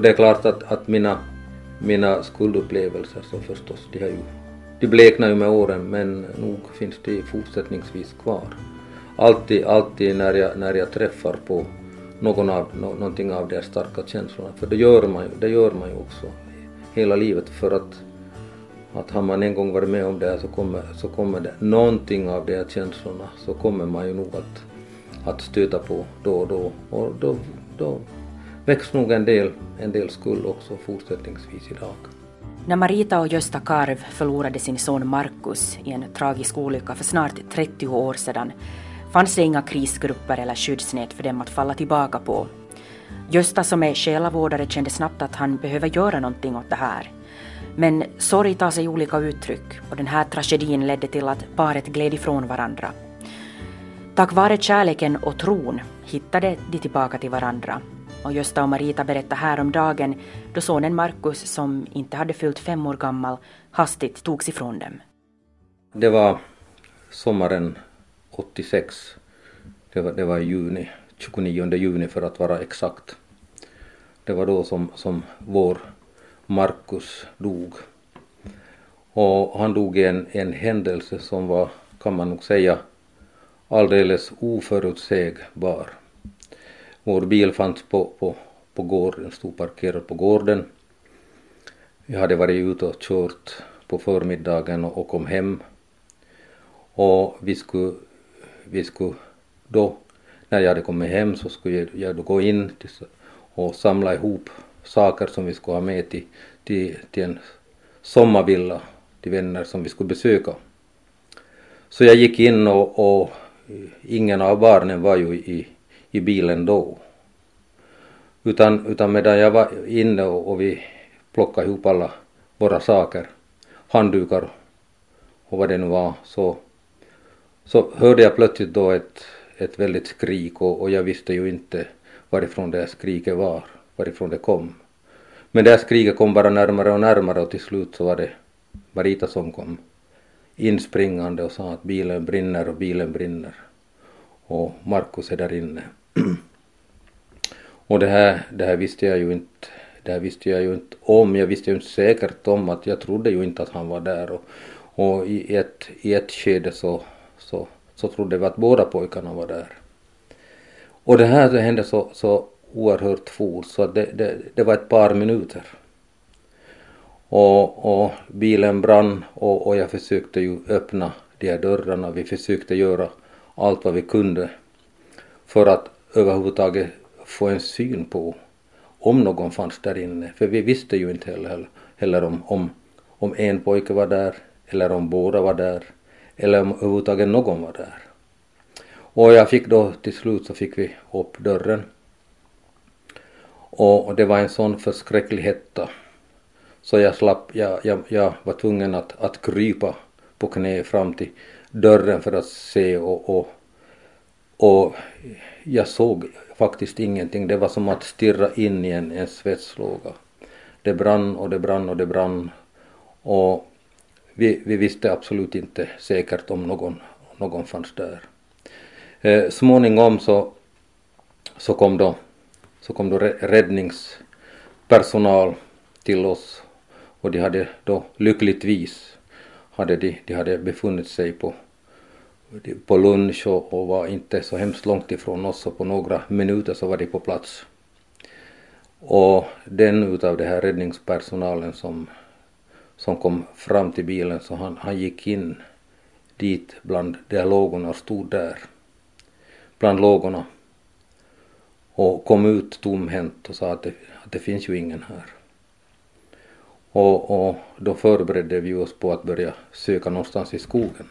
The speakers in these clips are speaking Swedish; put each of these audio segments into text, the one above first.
och det är klart att, att mina, mina skuldupplevelser så förstås, de, har ju, de bleknar ju med åren men nog finns de fortsättningsvis kvar. Alltid, alltid när jag, när jag träffar på någon av, no, någonting av de här starka känslorna, för det gör man ju, det gör man ju också hela livet för att att har man en gång varit med om det här så kommer, så kommer det någonting av de här känslorna så kommer man ju nog att, att stöta på då och då och då, då väcks nog en del, en del skuld också fortsättningsvis idag. När Marita och Gösta Karv förlorade sin son Markus i en tragisk olycka för snart 30 år sedan fanns det inga krisgrupper eller skyddsnät för dem att falla tillbaka på. Gösta som är själavårdare kände snabbt att han behöver göra någonting åt det här. Men sorg tar sig olika uttryck och den här tragedin ledde till att paret gled ifrån varandra. Tack vare kärleken och tron hittade de tillbaka till varandra och Gösta och Marita berättade häromdagen då sonen Markus, som inte hade fyllt fem år gammal, hastigt togs ifrån dem. Det var sommaren 86. Det var, det var i juni, 29 juni för att vara exakt. Det var då som, som vår Markus dog. Och han dog i en, en händelse som var, kan man nog säga, alldeles oförutsägbar. Vår bil fanns på, på, på gården, stod parkerad på gården. Vi hade varit ute och kört på förmiddagen och, och kom hem. Och vi skulle, vi skulle då, när jag hade kommit hem så skulle jag då gå in och samla ihop saker som vi skulle ha med till, till, till en sommarvilla till vänner som vi skulle besöka. Så jag gick in och, och ingen av barnen var ju i, i bilen då. Utan, utan medan jag var inne och, och vi plockade ihop alla våra saker, handdukar och vad det nu var, så, så hörde jag plötsligt då ett, ett väldigt skrik och, och jag visste ju inte varifrån det här skriket var varifrån det kom. Men det här skriket kom bara närmare och närmare och till slut så var det Marita som kom inspringande och sa att bilen brinner och bilen brinner. Och Markus är där inne och det här, det här visste jag ju inte det här visste jag ju inte om. Jag visste ju inte säkert om att jag trodde ju inte att han var där. Och, och i, ett, i ett skede så, så, så trodde vi att båda pojkarna var där. Och det här det hände så, så oerhört fort så det, det, det var ett par minuter. Och, och bilen brann och, och jag försökte ju öppna de här dörrarna. Vi försökte göra allt vad vi kunde för att överhuvudtaget få en syn på om någon fanns där inne. För vi visste ju inte heller, heller om, om, om en pojke var där eller om båda var där eller om överhuvudtaget någon var där. Och jag fick då till slut så fick vi upp dörren och det var en sån förskräcklig hetta. Så jag slapp, jag, jag, jag var tvungen att, att krypa på knä fram till dörren för att se och, och, och jag såg faktiskt ingenting. Det var som att stirra in i en, en svetslåga. Det brann och det brann och det brann. Och vi, vi visste absolut inte säkert om någon, någon fanns där. Eh, småningom så, så kom då så kom då räddningspersonal till oss och de hade då lyckligtvis hade de, de hade befunnit sig på, på lunch och, och var inte så hemskt långt ifrån oss och på några minuter så var de på plats. Och den utav det här räddningspersonalen som, som kom fram till bilen så han, han gick in dit bland de här lågorna och stod där bland lågorna och kom ut tomhänt och sa att det, att det finns ju ingen här. Och, och då förberedde vi oss på att börja söka någonstans i skogen.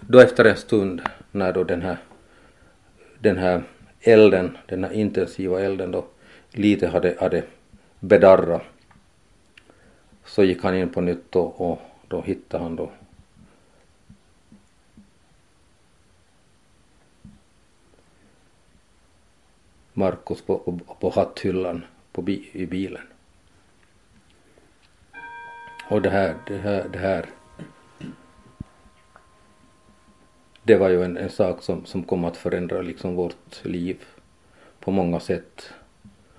Då efter en stund när då den här, den här elden, den här intensiva elden då lite hade, hade bedarrat så gick han in på nytt och, och då hittade han då Markus på, på, på hatthyllan på bi, i bilen. Och det här, det här, det här det var ju en, en sak som, som kom att förändra liksom vårt liv på många sätt.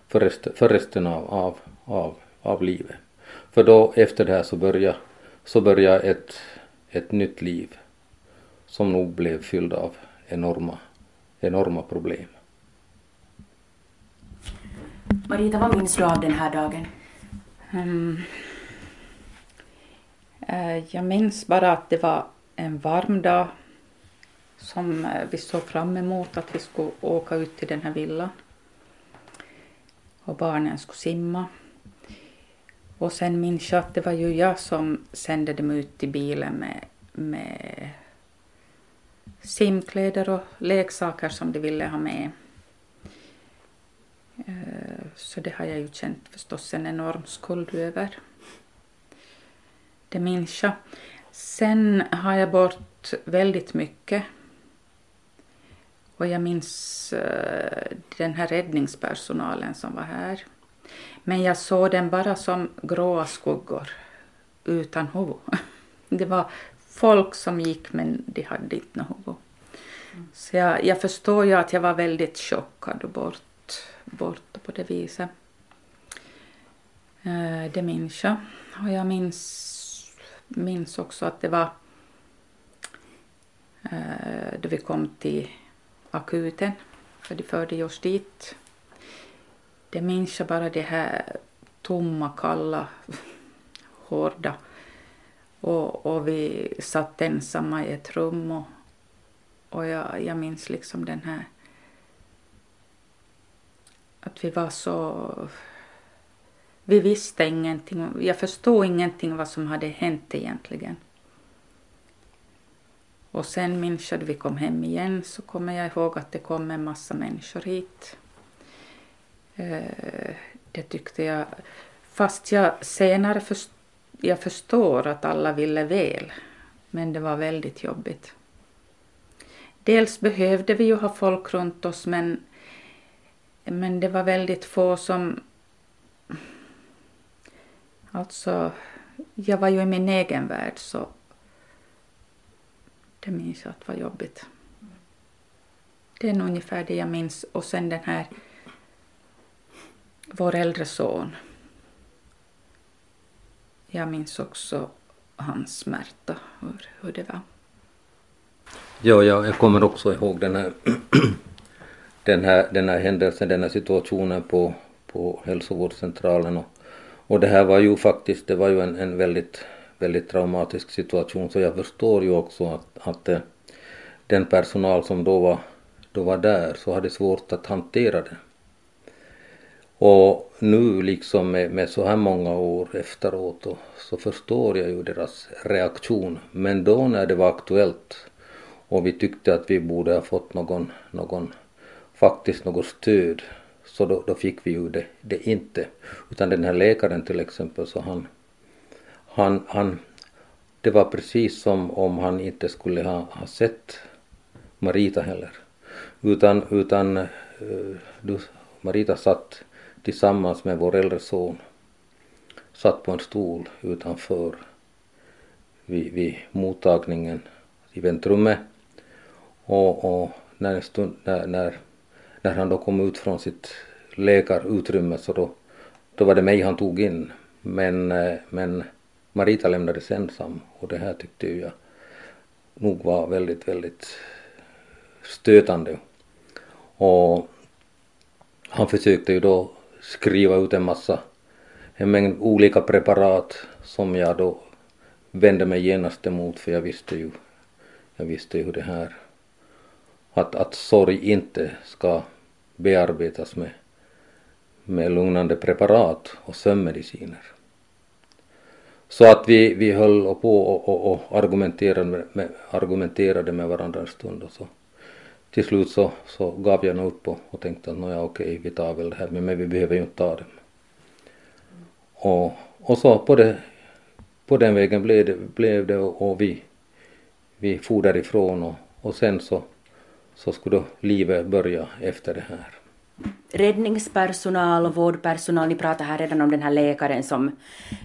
för, rest, för resten av, av, av, av livet. För då efter det här så började, så började ett, ett nytt liv som nog blev fylld av enorma, enorma problem. Marita, vad minns du av den här dagen? Um, Eh, jag minns bara att det var en varm dag som eh, vi såg fram emot att vi skulle åka ut till den här villan. Och barnen skulle simma. Och sen minns jag att det var ju jag som sände dem ut i bilen med, med simkläder och leksaker som de ville ha med. Eh, så det har jag ju känt förstås en enorm skuld över. Det minns jag. Sen har jag bort väldigt mycket. Och jag minns eh, den här räddningspersonalen som var här. Men jag såg den bara som gråa skuggor utan huvud. Det var folk som gick men de hade inte något huvud. Så jag, jag förstår ju att jag var väldigt chockad och bort, bort på det viset. Eh, det minns jag. Och jag minns, minns också att det var eh, då vi kom till akuten, för de förde oss dit. Det minns jag bara det här tomma, kalla, hårda. Och, och vi satt ensamma i ett rum och, och jag, jag minns liksom den här att vi var så... Vi visste ingenting. Jag förstod ingenting vad som hade hänt egentligen. Och sen minns jag vi kom hem igen så kommer jag ihåg att det kom en massa människor hit. Eh, det tyckte jag, fast jag senare först, jag förstår att alla ville väl, men det var väldigt jobbigt. Dels behövde vi ju ha folk runt oss men, men det var väldigt få som... Alltså, jag var ju i min egen värld så det minns jag att var jobbigt. Det är nog ungefär det jag minns och sen den här vår äldre son. Jag minns också hans smärta, hur, hur det var. Ja, ja, jag kommer också ihåg den här, den här, den här händelsen, den här situationen på, på hälsovårdscentralen. Och, och det här var ju faktiskt, det var ju en, en väldigt, väldigt traumatisk situation så jag förstår ju också att, att eh, den personal som då var, då var där så hade svårt att hantera det. Och nu liksom med, med så här många år efteråt och, så förstår jag ju deras reaktion. Men då när det var aktuellt och vi tyckte att vi borde ha fått någon, någon faktiskt något stöd så då, då fick vi ju det, det, inte. Utan den här läkaren till exempel så han, han, han det var precis som om han inte skulle ha, ha sett Marita heller. Utan, utan eh, du, Marita satt tillsammans med vår äldre son satt på en stol utanför vid, vid mottagningen i väntrummet och, och när, stund, när, när, när han då kom ut från sitt läkarutrymme så då, då var det mig han tog in men, eh, men Marita lämnades ensam och det här tyckte jag nog var väldigt, väldigt stötande. Och han försökte ju då skriva ut en massa, en mängd olika preparat som jag då vände mig genast emot för jag visste ju, jag visste ju hur det här, att, att sorg inte ska bearbetas med, med lugnande preparat och sömnmediciner. Så att vi, vi höll på och, och, och argumenterade, med, argumenterade med varandra en stund och så till slut så, så gav jag nog upp och, och tänkte att nåja okej vi tar väl det här men, men vi behöver ju inte ta det. Och, och så på, det, på den vägen blev det, blev det och, och vi, vi for därifrån och, och sen så, så skulle då livet börja efter det här. Räddningspersonal och vårdpersonal, ni pratar här redan om den här läkaren som,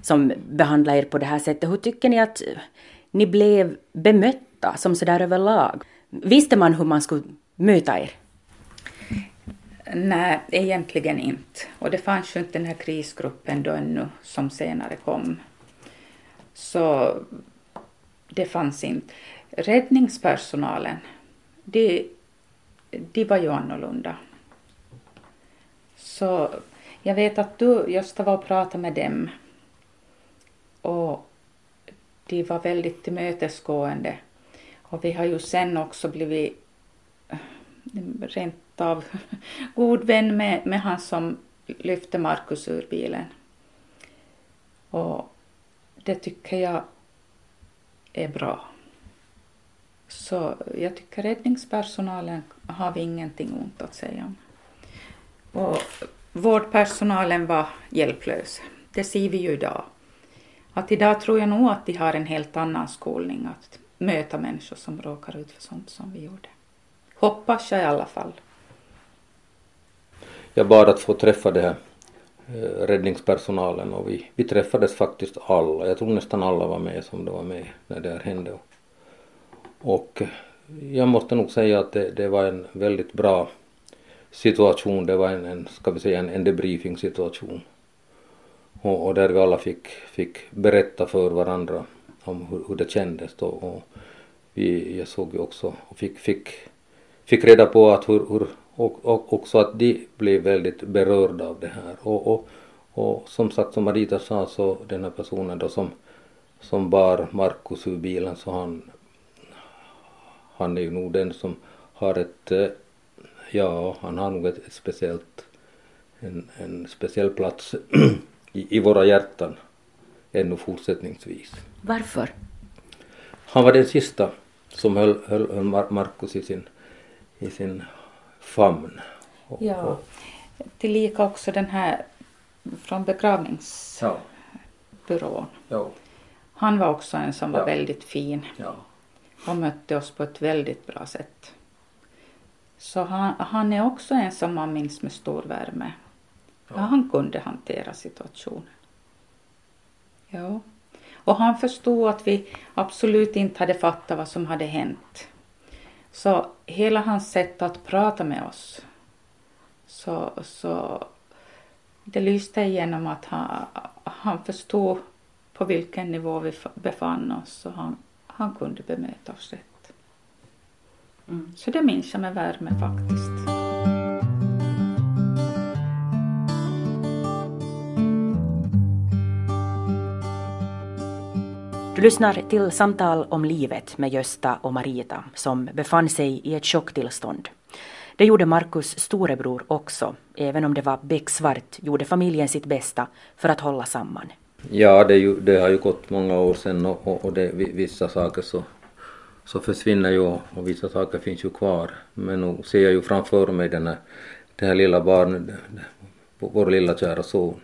som behandlar er på det här sättet. Hur tycker ni att ni blev bemötta som sådär överlag? Visste man hur man skulle möta er? Nej, egentligen inte. Och det fanns ju inte den här krisgruppen då ännu som senare kom. Så det fanns inte. Räddningspersonalen, de, de var ju annorlunda. Så jag vet att du, Gösta, var och pratade med dem. Och de var väldigt tillmötesgående. Och vi har ju sen också blivit eh, rent av god vän med, med han som lyfte Markus ur bilen. Och det tycker jag är bra. Så jag tycker räddningspersonalen har vi ingenting ont att säga om. Och vårdpersonalen var hjälplös. Det ser vi ju idag. Att idag tror jag nog att de har en helt annan skolning att möta människor som råkar ut för sånt som vi gjorde. Hoppas jag i alla fall. Jag bad att få träffa det här eh, räddningspersonalen och vi, vi träffades faktiskt alla. Jag tror nästan alla var med som det var med när det här hände. Och jag måste nog säga att det, det var en väldigt bra situation. Det var en, en ska vi säga, en, en debriefing situation. Och, och, där vi alla fick, fick berätta för varandra om hur, hur det kändes då. Och vi, jag såg ju också och fick, fick, fick reda på att hur, hur och, och också att de blev väldigt berörda av det här. Och, och, och som sagt som Marita sa så den här personen då som, som bar Markus ur bilen så han, han är ju nog den som har ett, eh, ja han har nog ett, ett speciellt, en, en speciell plats i, i våra hjärtan ännu fortsättningsvis. Varför? Han var den sista som höll, höll, höll Markus i sin, i sin famn. Och, ja, och... tillika också den här från begravningsbyrån. Ja. Han var också en som var väldigt fin ja. och mötte oss på ett väldigt bra sätt. Så han, han är också en som man minns med stor värme. Ja. han kunde hantera situationen. Ja. Och han förstod att vi absolut inte hade fattat vad som hade hänt. Så hela hans sätt att prata med oss så, så det lyste igenom att han, han förstod på vilken nivå vi befann oss och han, han kunde bemöta oss rätt. Mm. Så det minns jag med värme faktiskt. Du lyssnar till Samtal om livet med Gösta och Marita som befann sig i ett chocktillstånd. Det gjorde Markus storebror också. Även om det var becksvart gjorde familjen sitt bästa för att hålla samman. Ja, det, ju, det har ju gått många år sedan och, och, och det, vissa saker så, så försvinner ju och vissa saker finns ju kvar. Men nu ser jag ju framför mig den här, det här lilla barnet, vår lilla kära son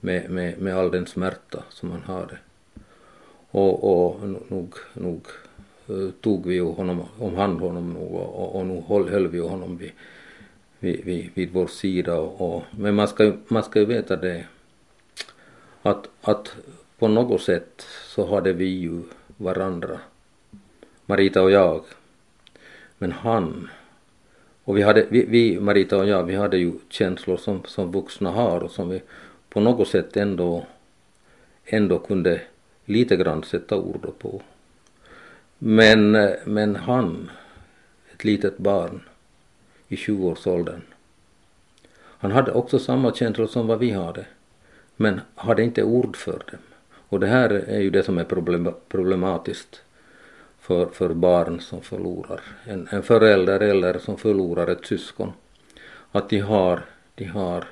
med, med, med all den smärta som han hade. Och, och nog, nog eh, tog vi ju honom, om hand honom nog och, och, och höll, höll vi honom vid, vid, vid, vid vår sida. Och, och, men man ska, man ska ju veta det att, att på något sätt så hade vi ju varandra, Marita och jag. Men han, och vi, hade, vi, vi Marita och jag, vi hade ju känslor som, som vuxna har och som vi på något sätt ändå, ändå kunde lite grann sätta ord på. Men, men han, ett litet barn i 20-årsåldern, han hade också samma känslor som vad vi hade, men hade inte ord för dem. Och det här är ju det som är problematiskt för, för barn som förlorar en, en förälder eller som förlorar ett syskon. Att de har, de har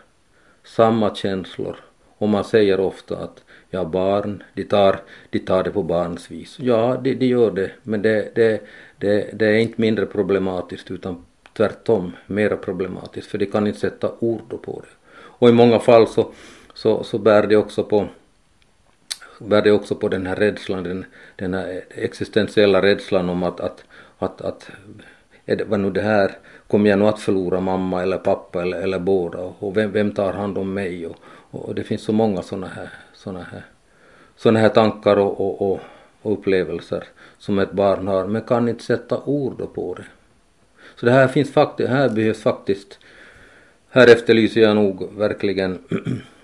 samma känslor och man säger ofta att ja, barn, de tar, de tar det på barns vis. Ja, de, de gör det, men det, det, det, det är inte mindre problematiskt utan tvärtom mera problematiskt för de kan inte sätta ord på det. Och i många fall så, så, så bär det också på bär det också på den här rädslan, den, den här existentiella rädslan om att, att, att, att är det, vad nu det här, kommer jag nu att förlora mamma eller pappa eller, eller båda? Och vem, vem tar hand om mig? Och, och det finns så många sådana här, såna här, såna här tankar och, och, och, och, upplevelser som ett barn har. Men kan inte sätta ord på det. Så det här finns faktiskt, här behövs faktiskt, här efterlyser jag nog verkligen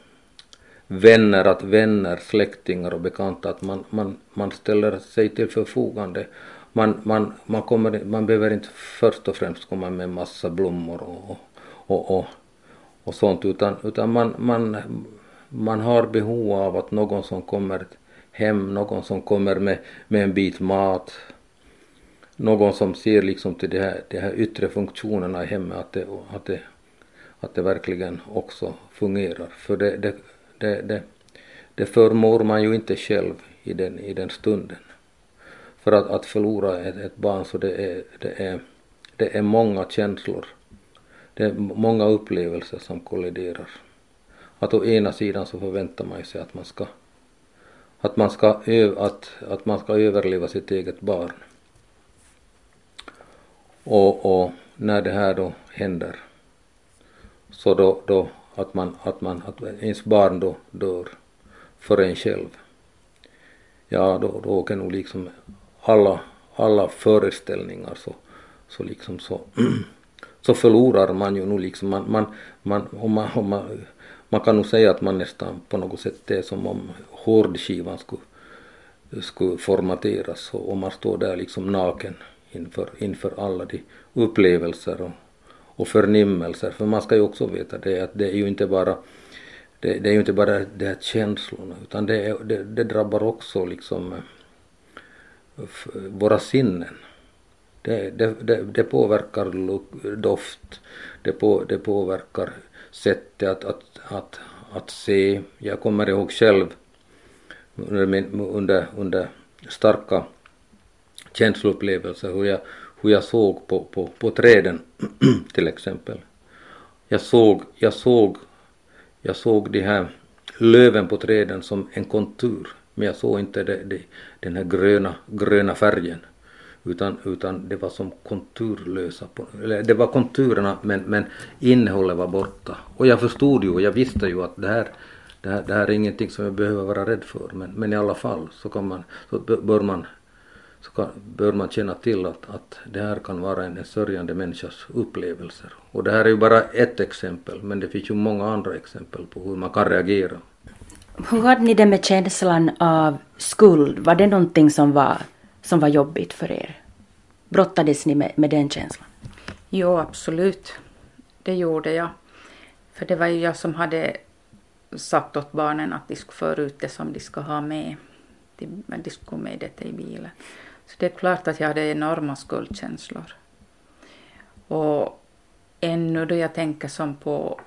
vänner, att vänner, släktingar och bekanta, att man, man, man ställer sig till förfogande. Man, man, man, kommer, man behöver inte först och främst komma med massa blommor och, och, och, och sånt, utan, utan man, man, man har behov av att någon som kommer hem, någon som kommer med, med en bit mat, någon som ser liksom till de här, de här yttre funktionerna i hemmet, att det, att det, att det verkligen också fungerar. För det, det, det, det, det förmår man ju inte själv i den, i den stunden. För att, att förlora ett, ett barn så det är, det, är, det är många känslor. Det är många upplevelser som kolliderar. Att å ena sidan så förväntar man sig att man ska att man ska, att, att man ska överleva sitt eget barn. Och, och när det här då händer så då, då att man, att man, att ens barn då dör för en själv. Ja, då, då åker nog liksom alla, alla föreställningar så, så liksom så, så förlorar man ju nog liksom, man, man, man, om man, om man, man kan nog säga att man nästan på något sätt det är som om hårdskivan skulle, skulle formateras och, och man står där liksom naken inför, inför alla de upplevelser och, och förnimmelser. För man ska ju också veta det att det är ju inte bara det, det är ju inte bara de här känslorna utan det, är, det, det drabbar också liksom eh, våra sinnen. Det, det, det, det påverkar doft, det, på, det påverkar sättet att, att, att, att se. Jag kommer ihåg själv under, under, under starka känsloupplevelser hur jag, hur jag såg på, på, på träden till exempel. Jag såg, jag såg, jag såg de här löven på träden som en kontur men jag såg inte det, det, den här gröna, gröna färgen utan, utan det var som konturlösa, eller det var konturerna men, men innehållet var borta. Och jag förstod ju och jag visste ju att det här, det här, det här är ingenting som jag behöver vara rädd för men, men i alla fall så, kan man, så bör man så kan, bör man känna till att, att det här kan vara en, en sörjande människas upplevelser. Och det här är ju bara ett exempel, men det finns ju många andra exempel på hur man kan reagera. Hur hade ni det med känslan av skuld? Var det någonting som var, som var jobbigt för er? Brottades ni med, med den känslan? Jo, absolut. Det gjorde jag. För det var ju jag som hade sagt åt barnen att de skulle föra ut det som de ska ha med. De, de skulle med det i bilen. Så det är klart att jag hade enorma skuldkänslor. Och ännu då jag tänker som på,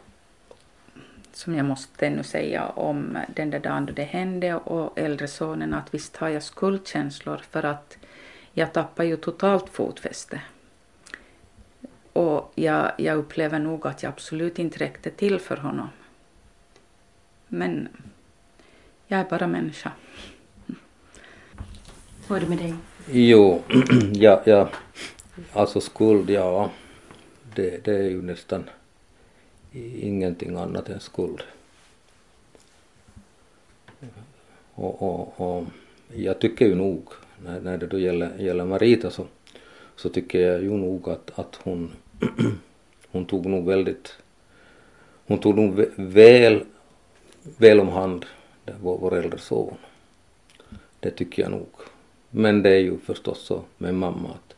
som jag måste ännu säga om den där dagen då det hände och äldre sonen, att visst har jag skuldkänslor för att jag tappar ju totalt fotfäste. Och jag, jag upplever nog att jag absolut inte räckte till för honom. Men jag är bara människa. Hur är det med dig? Jo, ja, ja, alltså skuld, ja, det, det är ju nästan ingenting annat än skuld. Och, och, och jag tycker ju nog, när, när det då gäller, gäller Marita så, så tycker jag ju nog att, att hon, hon tog nog väldigt, hon tog nog väl, väl om hand vår, vår äldre son. Det tycker jag nog. Men det är ju förstås så med mamma att,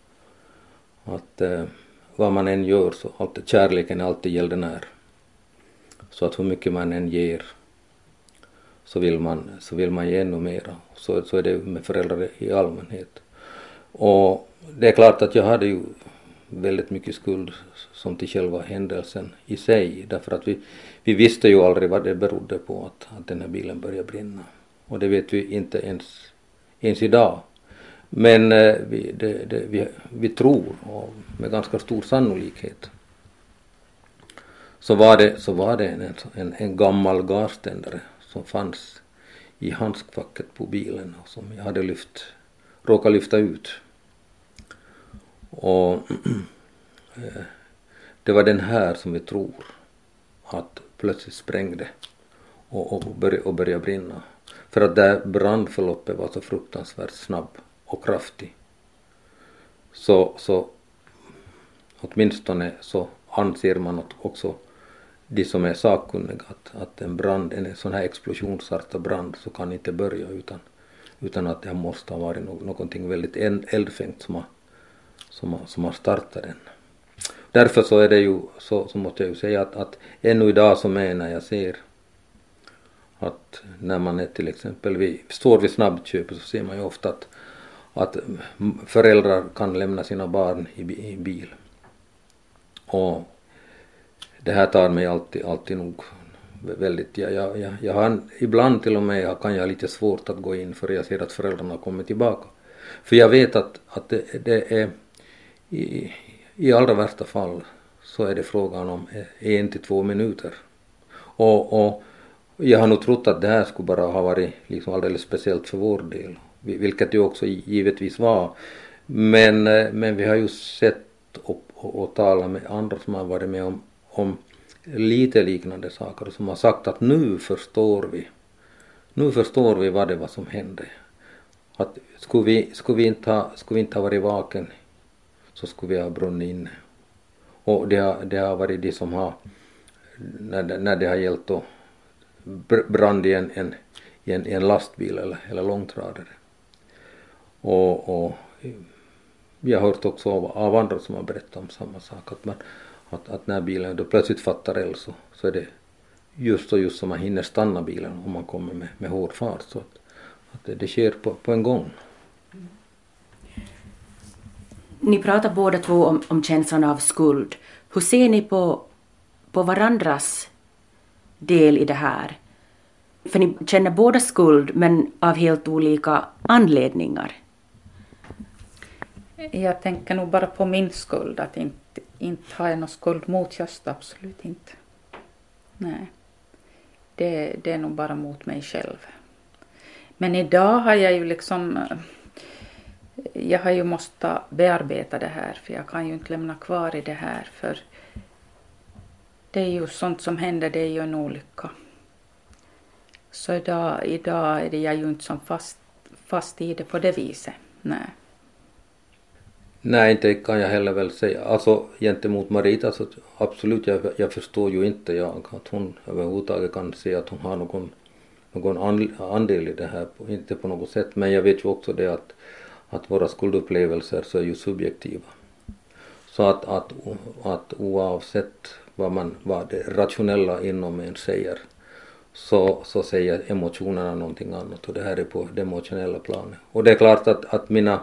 att eh, vad man än gör så alltid, kärleken är alltid gäldenär. Så att hur mycket man än ger så vill man, så vill man ge ännu mera. Så, så är det med föräldrar i allmänhet. Och det är klart att jag hade ju väldigt mycket skuld som till själva händelsen i sig därför att vi, vi visste ju aldrig vad det berodde på att, att den här bilen började brinna. Och det vet vi inte ens, ens idag. Men eh, vi, det, det, vi, vi tror, och med ganska stor sannolikhet, så var det, så var det en, en, en gammal gaständare som fanns i handskfacket på bilen och som jag hade lyft, råkat lyfta ut. Och eh, det var den här som vi tror att plötsligt sprängde och, och, började, och började brinna. För att det brandförloppet var så fruktansvärt snabbt och kraftig. Så, så åtminstone så anser man också de som är sakkunniga att, att en brand, en sån här explosionsartad brand så kan inte börja utan, utan att det måste ha varit någonting väldigt eldfängt som har, som har, som har startat den. Därför så är det ju, så, så måste jag ju säga att, att ännu idag så menar jag ser att när man är till exempel vid, står vid snabbköpet så ser man ju ofta att, att föräldrar kan lämna sina barn i, bil. Och det här tar mig alltid, alltid nog väldigt, jag, jag, jag, jag har ibland till och med kan jag ha lite svårt att gå in för jag ser att föräldrarna kommer tillbaka. För jag vet att, att det, det är i, i allra värsta fall så är det frågan om en till två minuter. Och, och jag har nog trott att det här skulle bara ha varit liksom alldeles speciellt för vår del, vilket det också givetvis var. Men, eh, men vi har ju sett och, och, och talat med andra som har varit med om, om lite liknande saker som har sagt att nu förstår vi, nu förstår vi vad det var som hände. Att skulle vi, skulle vi, inte, ha, skulle vi inte ha varit vaken så skulle vi ha brunnit inne. Och det har, det har varit de som har, när det, när det har gällt då brand i en, en, i en, i en lastbil eller, eller långtradare. Och, och jag har hört också av, av andra som har berättat om samma sak att, man, att, att när bilen då plötsligt fattar eld så, så är det just och just som man hinner stanna bilen om man kommer med, med hård fart. Så att, att det, det sker på, på en gång. Ni pratar båda två om, om känslan av skuld. Hur ser ni på, på varandras del i det här? För ni känner båda skuld men av helt olika anledningar. Jag tänker nog bara på min skuld, att inte, inte har jag någon skuld mot Gösta, absolut inte. Nej. Det, det är nog bara mot mig själv. Men idag har jag ju liksom eh, jag har ju måste bearbeta det här för jag kan ju inte lämna kvar i det här för det är ju sånt som händer, det är ju en olycka. Så idag, idag är det jag ju inte som fast, fast i det på det viset. Nej. Nej, inte kan jag heller väl säga. Alltså gentemot Marita så absolut, jag, jag förstår ju inte jag att hon överhuvudtaget kan säga att hon har någon, någon andel i det här, inte på något sätt. Men jag vet ju också det att, att våra skuldupplevelser så är ju subjektiva. Så att, att, att oavsett vad, man, vad det rationella inom en säger så, så säger emotionerna någonting annat och det här är på det emotionella planet. Och det är klart att, att mina,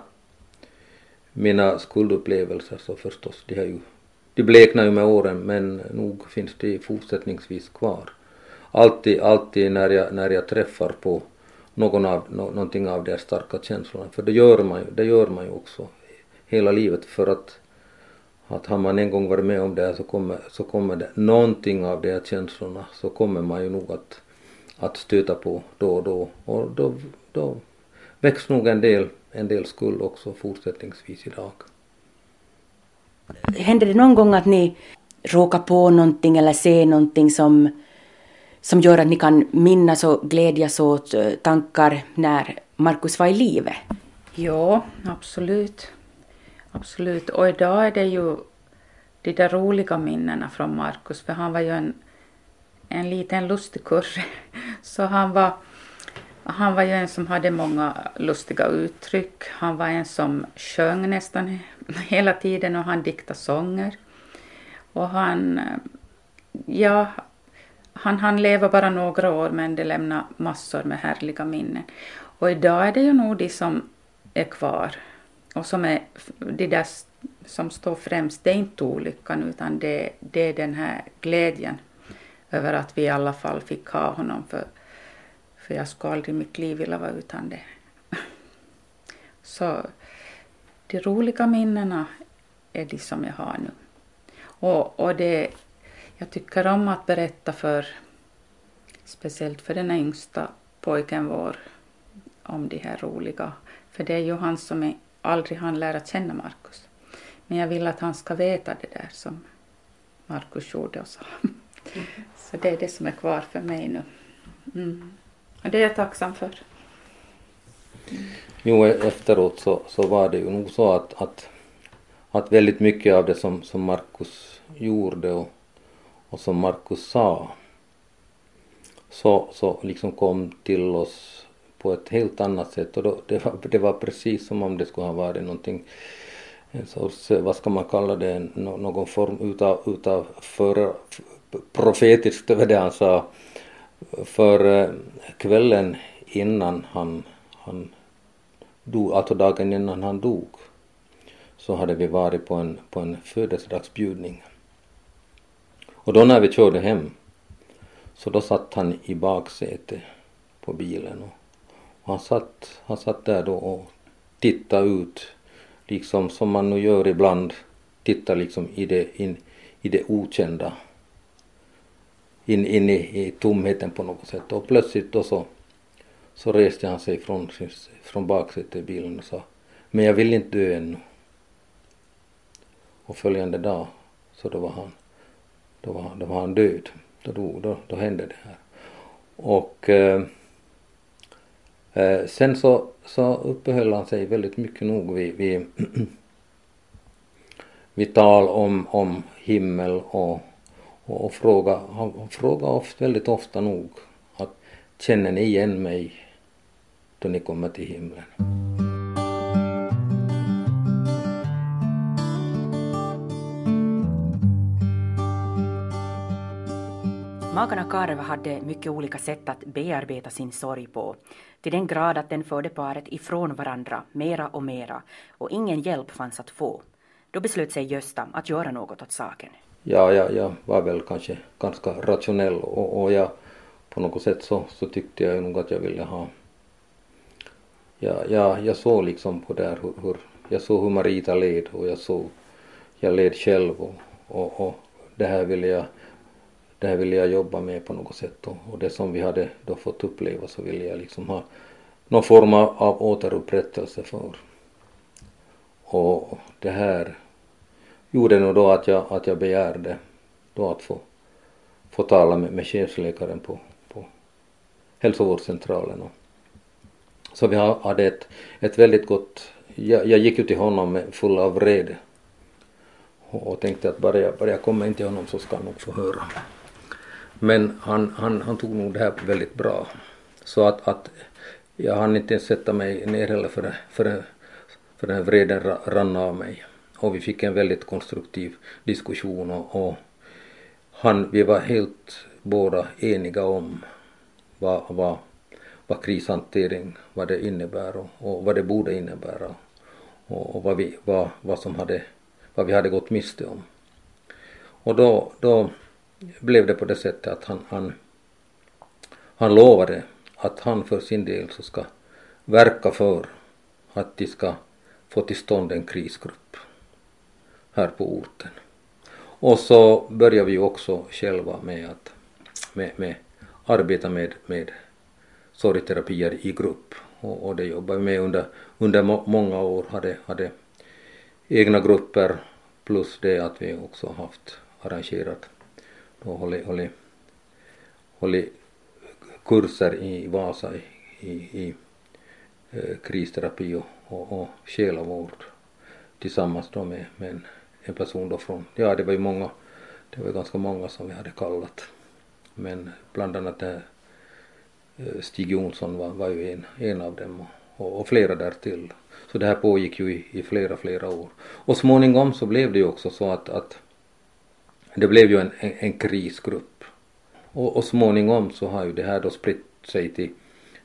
mina skuldupplevelser så förstås, de, har ju, de bleknar ju med åren men nog finns de fortsättningsvis kvar. Alltid, alltid när jag, när jag träffar på någon av, no, någonting av de här starka känslorna, för det gör man ju, det gör man ju också hela livet för att att har man en gång varit med om det här så kommer, så kommer det någonting av de här känslorna så kommer man ju nog att, att stöta på då och då och då, då väcks nog en del, en del skuld också fortsättningsvis idag. Händer det någon gång att ni råkar på någonting eller ser någonting som, som gör att ni kan minnas och glädjas åt eh, tankar när Markus var i livet? Ja, absolut. Absolut. Och idag är det ju de där roliga minnena från Markus, för han var ju en, en liten lustig kurre. Så han var, han var ju en som hade många lustiga uttryck. Han var en som sjöng nästan hela tiden och han diktade sånger. Och han, ja, han hann leva bara några år men det lämnade massor med härliga minnen. Och idag är det ju nog de som är kvar och som är de där som står främst, det är inte olyckan utan det, det är den här glädjen över att vi i alla fall fick ha honom för, för jag skulle aldrig i mitt liv vilja vara utan det. Så de roliga minnena är de som jag har nu. Och, och det, jag tycker om att berätta för, speciellt för den yngsta pojken vår, om de här roliga, för det är ju han som är aldrig han lära känna Markus. Men jag vill att han ska veta det där som Markus gjorde och sa. Mm. Så det är det som är kvar för mig nu. Mm. Och det är jag tacksam för. Jo, efteråt så, så var det ju nog så att, att, att väldigt mycket av det som, som Markus gjorde och, och som Markus sa så, så liksom kom till oss på ett helt annat sätt och då, det, var, det var precis som om det skulle ha varit någonting en sorts, vad ska man kalla det, någon form utav, utav för, profetiskt över det han sa. För eh, kvällen innan han, han dog, alltså dagen innan han dog, så hade vi varit på en, på en födelsedagsbjudning. Och då när vi körde hem, så då satt han i baksätet på bilen och, och han, satt, han satt där då och tittade ut, liksom som man nu gör ibland, tittar liksom i det, in, i det okända in, in i, i tomheten på något sätt och plötsligt då så, så reste han sig från, från baksätet i bilen och sa men jag vill inte dö ännu. Och följande dag så då var han, då var, då var han död. Då, dog, då, då hände det här. Och eh, eh, sen så, så uppehöll han sig väldigt mycket nog vid, vid, vid tal om, om himmel och och fråga, han frågar ofta, väldigt ofta nog att känner ni igen mig då ni kommer till himlen? Makarna Karv hade mycket olika sätt att bearbeta sin sorg på, till den grad att den förde paret ifrån varandra mera och mera, och ingen hjälp fanns att få. Då beslöt sig Gösta att göra något åt saken ja, jag, jag var väl kanske ganska rationell och, och jag på något sätt så, så tyckte jag nog att jag ville ha ja, ja, jag såg liksom på där hur, hur jag såg hur Marita led och jag såg jag led själv och, och, och det här ville jag det här ville jag jobba med på något sätt och, och det som vi hade då fått uppleva så ville jag liksom ha någon form av återupprättelse för. Och det här gjorde nog då att jag, att jag begärde då att få, få tala med, med chefsläkaren på, på hälsovårdscentralen. Och, så vi hade ett, ett väldigt gott, jag, jag gick ju till honom med full av vrede och, och tänkte att bara jag, bara jag kommer in till honom så ska han nog få höra. Men han, han, han tog nog det här väldigt bra. Så att, att jag hann inte ens sätta mig ner heller för, för, för den vreden rann av mig och vi fick en väldigt konstruktiv diskussion och, och han, vi var helt båda eniga om vad, vad, vad krishantering, vad det innebär och, och vad det borde innebära och, och, vad, vi, vad, vad, som hade, vad vi hade gått miste om. Och då, då blev det på det sättet att han, han, han lovade att han för sin del så ska verka för att de ska få till stånd en krisgrupp här på orten. Och så börjar vi också själva med att med, med arbeta med, med sorgterapier i grupp och, och det jobbade vi med under, under må, många år, hade, hade egna grupper plus det att vi också haft arrangerat och hållit, hållit, hållit kurser i Vasa i, i, i eh, kristerapi och, och, och själavård tillsammans då med, med en en person då från, ja det var ju många, det var ganska många som vi hade kallat. Men bland annat eh, eh, Stig Jonsson var, var ju en, en av dem och, och flera därtill. Så det här pågick ju i, i flera, flera år. Och småningom så blev det ju också så att, att det blev ju en, en, en krisgrupp. Och, och småningom så har ju det här då spritt sig till,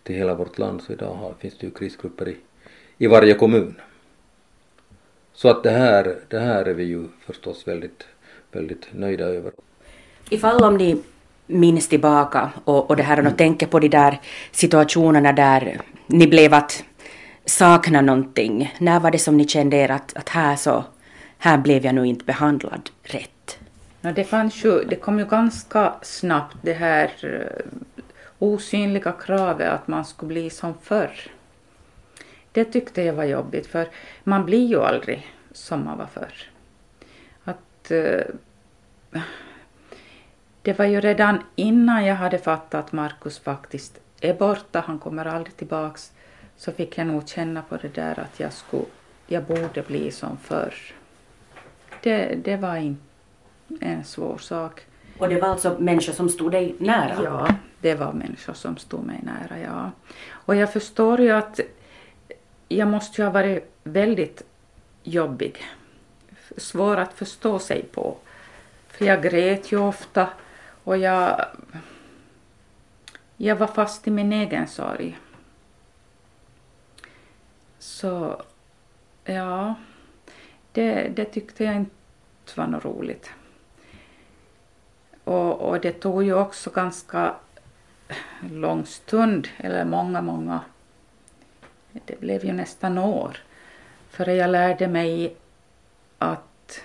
till hela vårt land så idag har, finns det ju krisgrupper i, i varje kommun. Så att det här, det här är vi ju förstås väldigt, väldigt nöjda över. Ifall om ni minns tillbaka och, och det här och tänker på de där situationerna där ni blev att sakna någonting. När var det som ni kände er att, att här så, här blev jag nog inte behandlad rätt? Ja, det, fanns ju, det kom ju ganska snabbt det här uh, osynliga kravet att man skulle bli som förr. Det tyckte jag var jobbigt för man blir ju aldrig som man var förr. Att, uh, det var ju redan innan jag hade fattat att Markus faktiskt är borta, han kommer aldrig tillbaks, så fick jag nog känna på det där att jag, skulle, jag borde bli som förr. det, det var inte en svår sak. Och det var alltså människor som stod dig nära? Ja, det var människor som stod mig nära, ja. Och jag förstår ju att jag måste ju ha varit väldigt jobbig. Svår att förstå sig på. För jag grät ju ofta och jag, jag var fast i min egen sorg. Så, ja, det, det tyckte jag inte var något roligt. Och, och det tog ju också ganska lång stund, eller många, många, det blev ju nästan år, före jag lärde mig att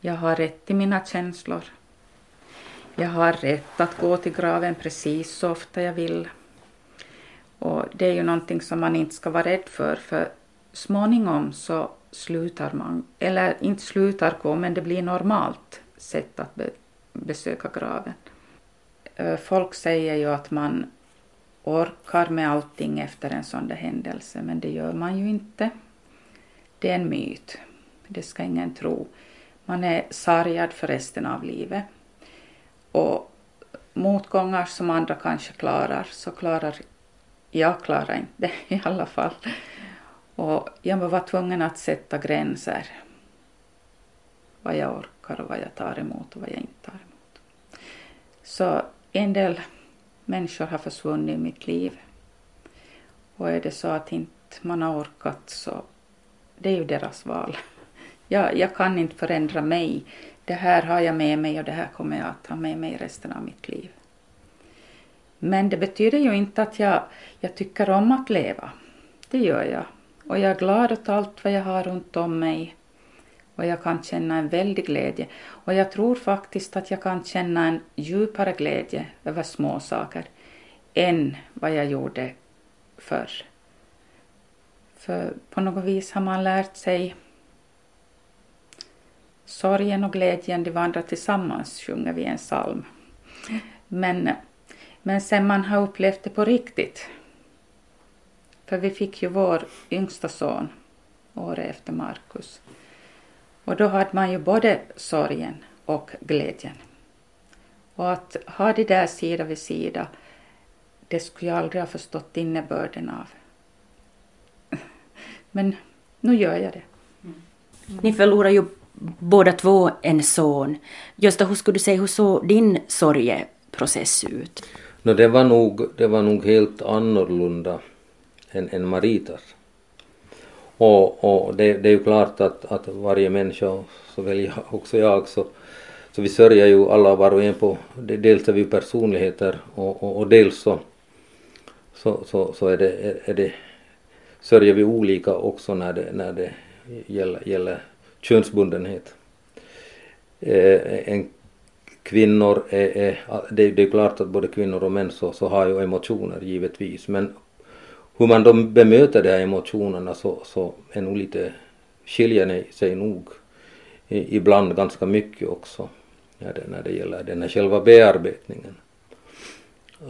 jag har rätt till mina känslor. Jag har rätt att gå till graven precis så ofta jag vill. Och det är ju någonting som man inte ska vara rädd för, för småningom så slutar man, eller inte slutar gå, men det blir normalt sätt att be, besöka graven. Folk säger ju att man orkar med allting efter en sån där händelse, men det gör man ju inte. Det är en myt. Det ska ingen tro. Man är sargad för resten av livet. Och motgångar som andra kanske klarar, så klarar jag klarar inte det i alla fall. Och jag var tvungen att sätta gränser. Vad jag orkar och vad jag tar emot och vad jag inte tar emot. Så en del människor har försvunnit i mitt liv. Och är det så att inte man har orkat så det är ju deras val. Jag, jag kan inte förändra mig. Det här har jag med mig och det här kommer jag att ha med mig resten av mitt liv. Men det betyder ju inte att jag, jag tycker om att leva. Det gör jag. Och jag är glad åt allt vad jag har runt om mig. Och jag kan känna en väldig glädje. Och jag tror faktiskt att jag kan känna en djupare glädje över små saker än vad jag gjorde förr. För på något vis har man lärt sig sorgen och glädjen, de vandrar tillsammans, sjunger vi en psalm. Men, men sen man har upplevt det på riktigt för vi fick ju vår yngsta son året efter Markus. Och då hade man ju både sorgen och glädjen. Och att ha det där sida vid sida, det skulle jag aldrig ha förstått innebörden av. Men nu gör jag det. Mm. Ni förlorar ju båda två en son. Gösta, hur skulle du säga, hur såg din sorgeprocess ut? No, det, var nog, det var nog helt annorlunda än, än Maritas. Och, och det, det, är ju klart att, att varje människa, såväl jag, också jag, så, så vi sörjer ju alla var och en på, dels är vi personligheter och, och, och dels så, så, så, så är, det, är, är det, sörjer vi olika också när det, när det gäller, gäller könsbundenhet. Eh, en kvinnor är, är det, det är klart att både kvinnor och män så, så har ju emotioner givetvis men hur man då bemöter de här emotionerna så, så är nog lite, skiljer sig nog ibland ganska mycket också när det, när det gäller den här själva bearbetningen.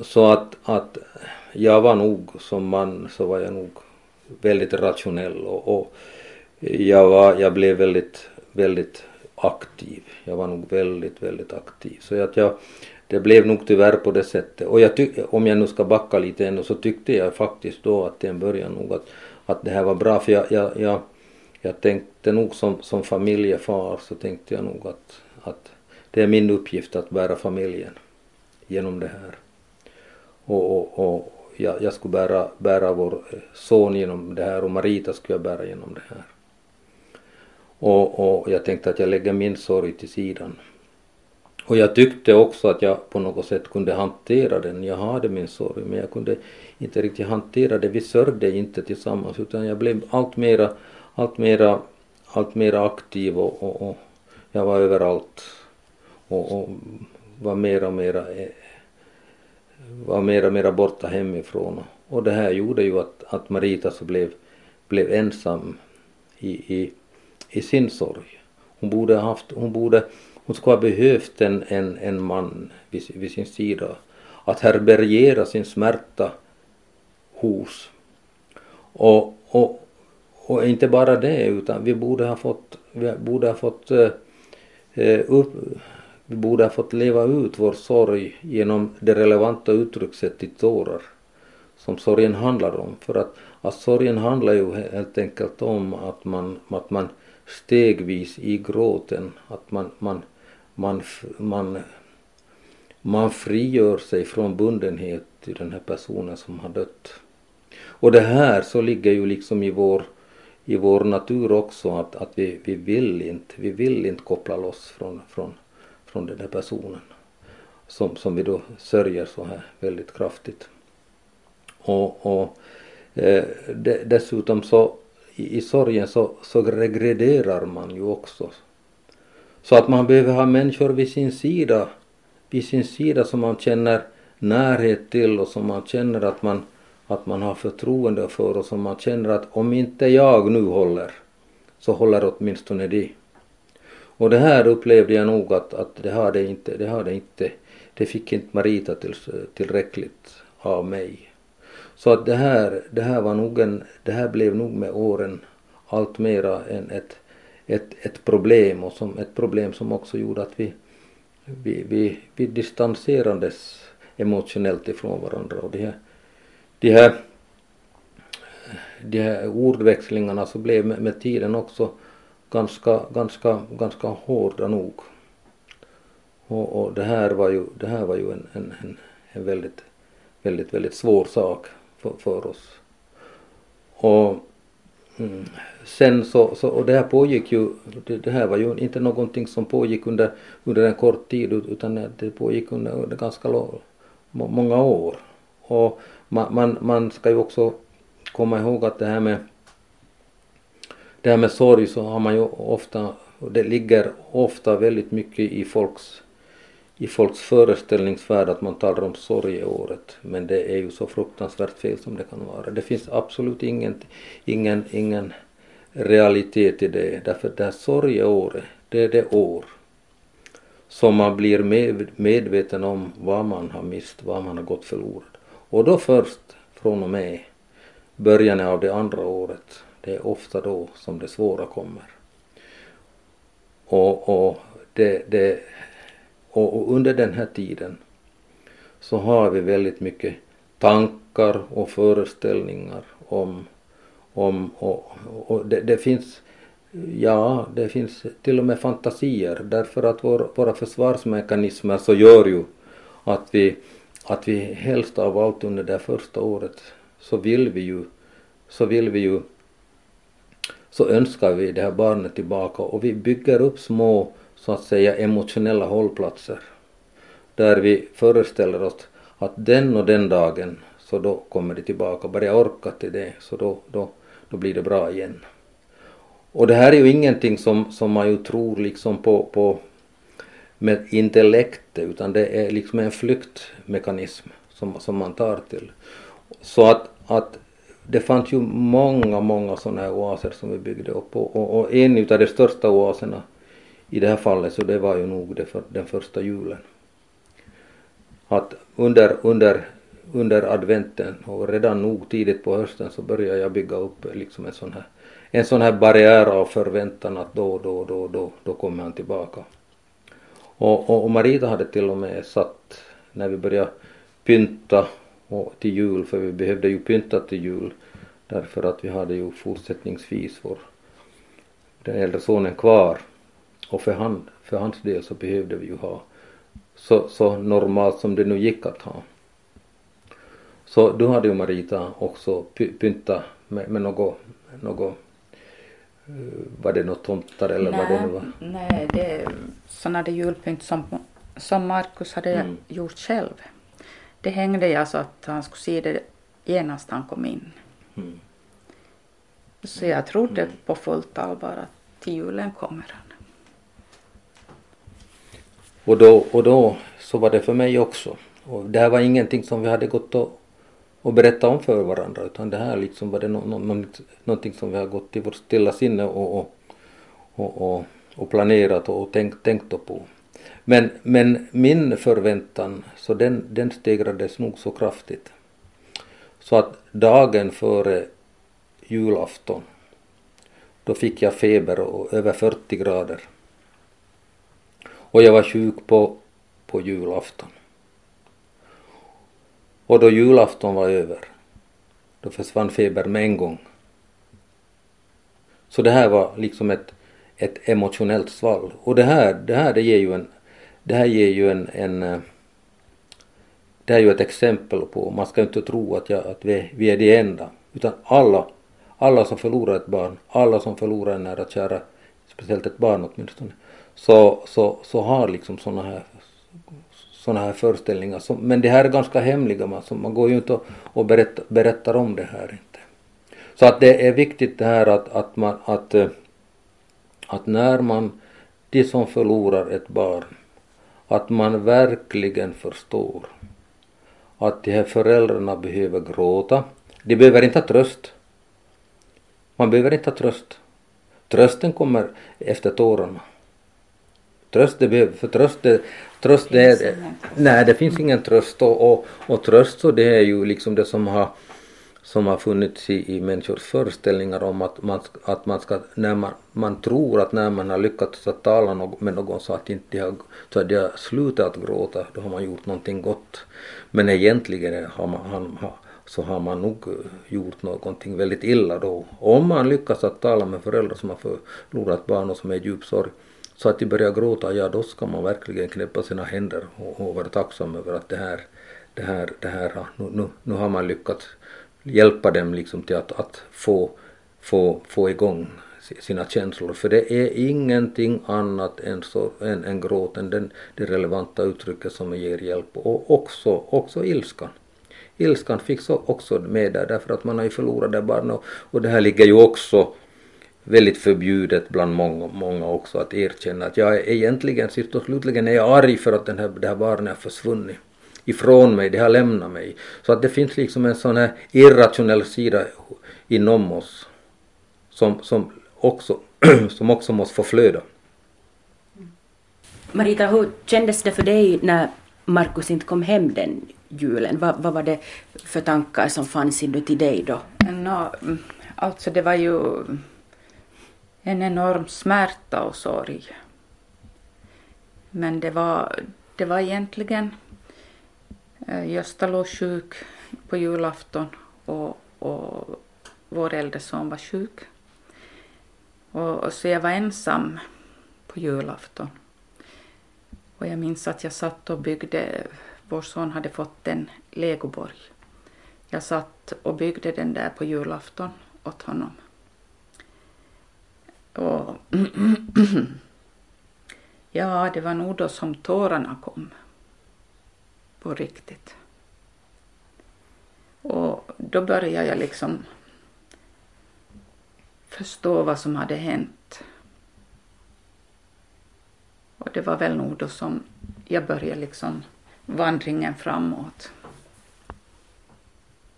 Så att, att jag var nog som man så var jag nog väldigt rationell och, och jag, var, jag blev väldigt, väldigt aktiv. Jag var nog väldigt, väldigt aktiv. Så att jag, det blev nog tyvärr på det sättet. Och jag tyck, om jag nu ska backa lite ännu så tyckte jag faktiskt då att till en början nog att, att det här var bra för jag, jag, jag, jag tänkte nog som, som familjefar så tänkte jag nog att, att det är min uppgift att bära familjen genom det här. Och, och, och jag, jag skulle bära, bära vår son genom det här och Marita skulle jag bära genom det här. Och, och jag tänkte att jag lägger min sorg till sidan. Och jag tyckte också att jag på något sätt kunde hantera den. Jag hade min sorg men jag kunde inte riktigt hantera det. Vi sörjde inte tillsammans utan jag blev allt mera, allt mera, allt mera aktiv och, och, och jag var överallt och, och var mera och mera eh, var mera och mera borta hemifrån. Och det här gjorde ju att, att Marita så blev, blev ensam i, i, i sin sorg. Hon borde haft, hon borde hon skulle ha behövt en, en, en man vid, vid sin sida att härbärgera sin smärta hos. Och, och, och inte bara det utan vi borde ha fått, vi borde ha fått eh, eh upp, vi borde ha fått leva ut vår sorg genom det relevanta uttryckssättet tårar som sorgen handlar om. För att, att sorgen handlar ju helt enkelt om att man, att man stegvis i gråten, att man, man, man, man, man frigör sig från bundenhet till den här personen som har dött. Och det här så ligger ju liksom i vår, i vår natur också att, att vi, vi vill inte, vi vill inte koppla loss från, från, från den här personen som, som vi då sörjer så här väldigt kraftigt. Och, och eh, de, dessutom så i, i sorgen så, så regrederar man ju också. Så att man behöver ha människor vid sin sida, vid sin sida som man känner närhet till och som man känner att man, att man har förtroende för och som man känner att om inte jag nu håller så håller åtminstone de. Och det här upplevde jag nog att, att det hade inte, det hade inte, det fick inte Marita till, tillräckligt av mig. Så att det här, det här var nog en, det här blev nog med åren allt mera än ett, ett, ett problem och som ett problem som också gjorde att vi, vi, vi, vi distanserades emotionellt ifrån varandra och de här, de här, de här ordväxlingarna så blev med, med tiden också ganska, ganska, ganska hårda nog. Och, och det här var ju, det här var ju en, en, en, en väldigt, väldigt, väldigt svår sak för, för oss. Och mm, sen så, så, och det här pågick ju, det, det, här var ju inte någonting som pågick under, under en kort tid utan det pågick under, under ganska lång, många år. Och man, man, man ska ju också komma ihåg att det här med det här med sorg så har man ju ofta, det ligger ofta väldigt mycket i folks i folks föreställningsvärld att man talar om sorgeåret men det är ju så fruktansvärt fel som det kan vara. Det finns absolut ingen, ingen, ingen realitet i det därför det här sorgeåret det är det år som man blir med, medveten om vad man har mist, vad man har gått förlorat. Och då först från och med början av det andra året, det är ofta då som det svåra kommer. Och, och det, det och, och under den här tiden så har vi väldigt mycket tankar och föreställningar om, om och, och det, det, finns Ja, det finns till och med fantasier. Därför att vår, våra försvarsmekanismer så gör ju att vi, att vi helst av allt under det första året så vill vi ju, så vill vi ju, så önskar vi det här barnet tillbaka. Och vi bygger upp små så att säga emotionella hållplatser där vi föreställer oss att den och den dagen så då kommer det tillbaka, bara jag orkar till det så då, då, då blir det bra igen. Och det här är ju ingenting som, som man ju tror liksom på, på med intellektet utan det är liksom en flyktmekanism som, som man tar till. Så att, att det fanns ju många, många sådana här oaser som vi byggde upp och, och, och en av de största oaserna i det här fallet så det var ju nog det för, den första julen. Att under, under, under adventen och redan nog tidigt på hösten så började jag bygga upp liksom en sån här, en sån här barriär av förväntan att då, då, då, då, då kommer han tillbaka. Och, och, och Marita hade till och med satt, när vi började pynta och till jul, för vi behövde ju pynta till jul därför att vi hade ju fortsättningsvis vår den äldre sonen kvar och för, han, för hans del så behövde vi ju ha så, så normalt som det nu gick att ha. Så då hade ju Marita också pyntat med, med något, något var det något tomtar eller nej, vad det nu var? Nej, det är sådana julpynt som, som Markus hade mm. gjort själv. Det hängde jag så att han skulle se det genast han kom in. Mm. Så jag trodde mm. på fullt allvar att till julen kommer han. Och då, och då så var det för mig också. Och det här var ingenting som vi hade gått och, och berättat om för varandra utan det här liksom var det no, no, någonting som vi har gått i vårt stilla sinne och, och, och, och, och planerat och tänkt, tänkt på. Men, men min förväntan så den, den stegrades nog så kraftigt. Så att dagen före julafton då fick jag feber och över 40 grader. Och jag var sjuk på, på julafton. Och då julafton var över, då försvann febern med en gång. Så det här var liksom ett, ett emotionellt svall. Och det här, det här det ger ju en, det här ger ju en, en eh, det här är ju ett exempel på, man ska inte tro att, jag, att vi, vi är de enda, utan alla, alla som förlorar ett barn, alla som förlorar en nära kära, speciellt ett barn åtminstone, så, så, så har liksom sådana här såna här föreställningar. Som, men det här är ganska hemliga, man, så man går ju inte och, och berättar, berättar om det här inte. Så att det är viktigt det här att, att, man, att, eh, att när man, de som förlorar ett barn, att man verkligen förstår att de här föräldrarna behöver gråta. De behöver inte ha tröst. Man behöver inte ha tröst. Trösten kommer efter tårarna. Tröst det behöver, för tröst det, tröst det är, nej det finns ingen tröst och, och, och tröst så det är ju liksom det som har som har funnits i, i människors föreställningar om att man, att man ska, när man, man tror att när man har lyckats att tala med någon så att inte har, så att de har slutat gråta, då har man gjort någonting gott. Men egentligen har man, han, så har man nog gjort någonting väldigt illa då. Om man lyckas att tala med föräldrar som har förlorat barn och som är i djup sorg så att de börjar gråta, ja då ska man verkligen knäppa sina händer och, och vara tacksam över att det här, det här, det här nu, nu, nu har man lyckats hjälpa dem liksom till att, att få, få, få igång sina känslor. För det är ingenting annat än, så, än, än gråten, den, det relevanta uttrycket som ger hjälp. Och också, också ilskan. Ilskan fick också med där därför att man har ju förlorat det barnet. och, och det här ligger ju också väldigt förbjudet bland många, många också att erkänna att jag är egentligen sist och slutligen är jag arg för att den här, det här barnet har försvunnit ifrån mig, det har lämnat mig. Så att det finns liksom en sån här irrationell sida inom oss som, som, också, som också måste få flöda. Marita, hur kändes det för dig när Markus inte kom hem den julen? Vad, vad var det för tankar som fanns inuti dig då? No, alltså det var ju en enorm smärta och sorg. Men det var, det var egentligen eh, Gösta låg sjuk på julafton och, och vår äldre son var sjuk. Och, så jag var ensam på julafton. Och jag minns att jag satt och byggde, vår son hade fått en legoborg. Jag satt och byggde den där på julafton åt honom. Ja, det var nog då som tårarna kom på riktigt. Och då började jag liksom förstå vad som hade hänt. Och det var väl nog då som jag började liksom vandringen framåt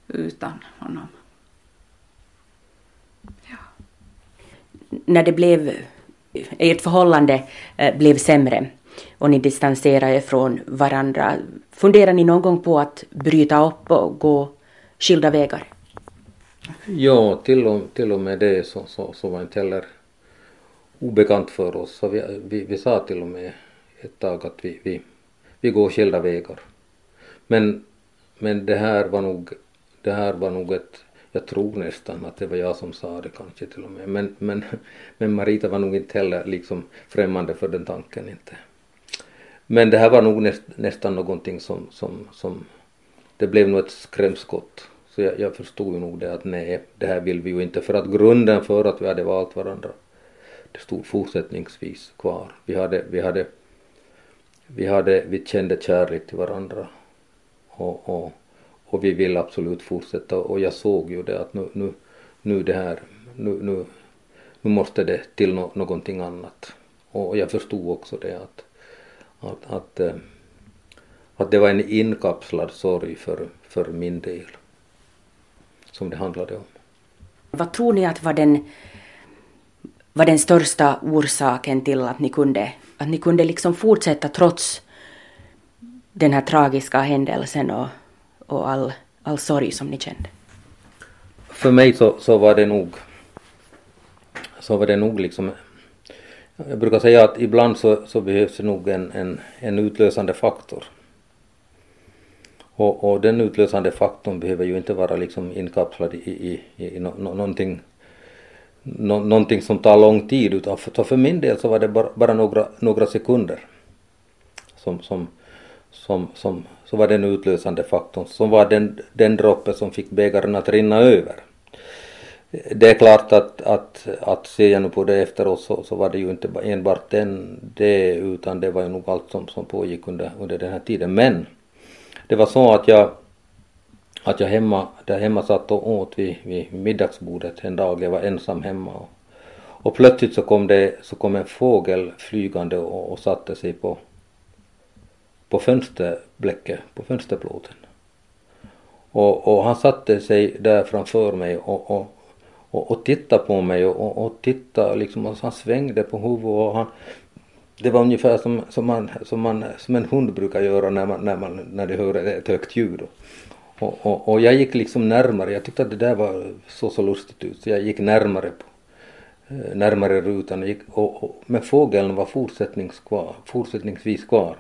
utan honom. När det blev, ert förhållande eh, blev sämre och ni distanserade er från varandra. Funderar ni någon gång på att bryta upp och gå skilda vägar? Ja, till och, till och med det så, så, så var inte heller obekant för oss. Så vi, vi, vi sa till och med ett tag att vi, vi, vi går skilda vägar. Men, men det här var nog, det här var nog ett, jag tror nästan att det var jag som sa det kanske till och med. Men, men, men Marita var nog inte heller liksom främmande för den tanken inte. Men det här var nog näst, nästan någonting som, som, som, det blev nog ett skrämskott. Så jag, jag förstod ju nog det att nej, det här vill vi ju inte. För att grunden för att vi hade valt varandra, det stod fortsättningsvis kvar. Vi hade, vi hade, vi hade, vi kände kärlek till varandra. Och, och, och vi vill absolut fortsätta och jag såg ju det att nu, nu, nu det här, nu, nu, nu måste det till no, någonting annat. Och jag förstod också det att att, att, eh, att det var en inkapslad sorg för, för min del som det handlade om. Vad tror ni att var den, var den största orsaken till att ni kunde, att ni kunde liksom fortsätta trots den här tragiska händelsen och, och all, all sorg som ni kände? För mig så, så var det nog så var det nog liksom jag brukar säga att ibland så, så behövs det nog en, en, en utlösande faktor. Och, och den utlösande faktorn behöver ju inte vara liksom inkapslad i, i, i, i no, no, någonting, no, någonting som tar lång tid utan för, för min del så var det bara, bara några, några sekunder som, som, som, som, så var den utlösande faktorn som var den, den droppen som fick bägaren att rinna över. Det är klart att, att, att ser jag nu på det efteråt så, så var det ju inte enbart den, det utan det var ju nog allt som, som pågick under, under den här tiden. Men det var så att jag, att jag hemma, där hemma satt och åt vid, vid middagsbordet en dag, jag var ensam hemma och, och plötsligt så kom det så kom en fågel flygande och, och satte sig på, på fönsterblecket, på fönsterplåten. Och, och han satte sig där framför mig och, och, och, och tittade på mig och, och tittade liksom, och han svängde på huvudet och han det var ungefär som, som, man, som, man, som en hund brukar göra när, man, när, man, när de hör ett högt ljud. Och, och, och jag gick liksom närmare, jag tyckte att det där var så så lustigt ut så jag gick närmare på eh, närmare rutan gick, och, och, men fågeln var fortsättnings kvar, fortsättningsvis kvar.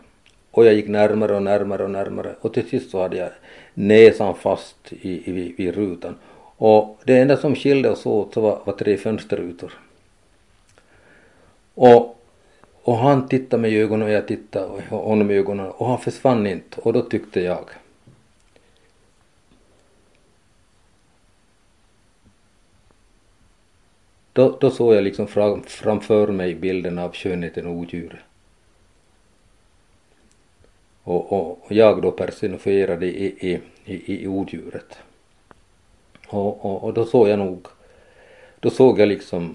Och jag gick närmare och närmare och närmare och till sist så hade jag näsan fast i, i, i rutan. Och det enda som skilde oss åt så var, var tre fönsterrutor. Och och han tittade mig i ögonen och jag tittade honom i ögonen och han försvann inte och då tyckte jag Då, då såg jag liksom fram, framför mig bilden av skönheten och odjuret. Och, och, jag då personifierade i, i, i, i odjuret. Och, och, och då såg jag nog, då såg jag liksom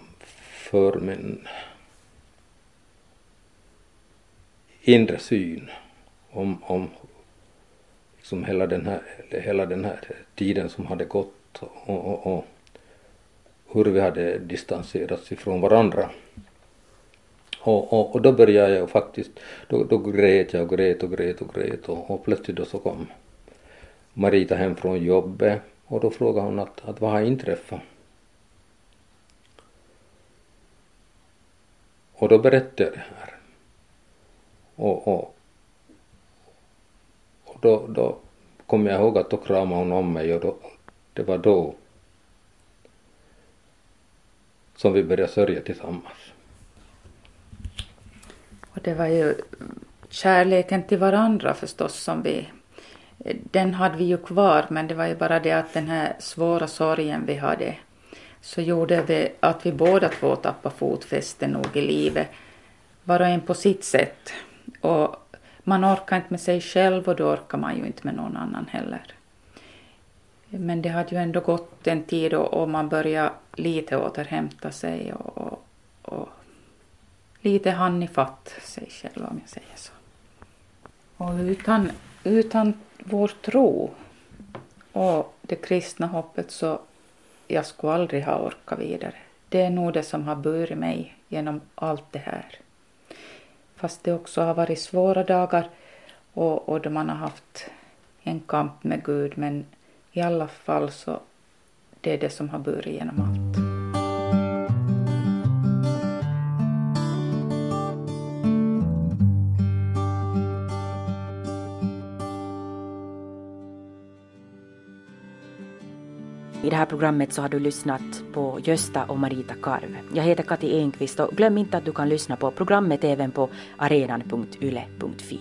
för min inre syn om, om liksom hela, den här, hela den här tiden som hade gått och, och, och hur vi hade distanserats ifrån varandra. Och, och, och då började jag faktiskt, då, då grät jag och grät och grät och grät och, och plötsligt då så kom Marita hem från jobbet och då frågade hon att, att vad har inträffat? Och då berättade jag det här. Och, och, och då, då kommer jag ihåg att då kramade hon om mig och då, det var då som vi började sörja tillsammans. Och det var ju kärleken till varandra förstås som vi den hade vi ju kvar men det var ju bara det att den här svåra sorgen vi hade så gjorde det att vi båda två tappade fotfäste nog i livet. Var och en på sitt sätt. Och man orkar inte med sig själv och då orkar man ju inte med någon annan heller. Men det hade ju ändå gått en tid och, och man började lite återhämta sig och, och, och lite hann ifatt sig själv om jag säger så. Och utan, utan vår tro och det kristna hoppet så jag skulle aldrig ha orkat vidare. Det är nog det som har burit mig genom allt det här fast det också har varit svåra dagar och, och då man har haft en kamp med Gud men i alla fall så det är det som har burit genom allt. I det här programmet så har du lyssnat på Gösta och Marita Karv. Jag heter Kati Enqvist och glöm inte att du kan lyssna på programmet även på arenan.yle.fi.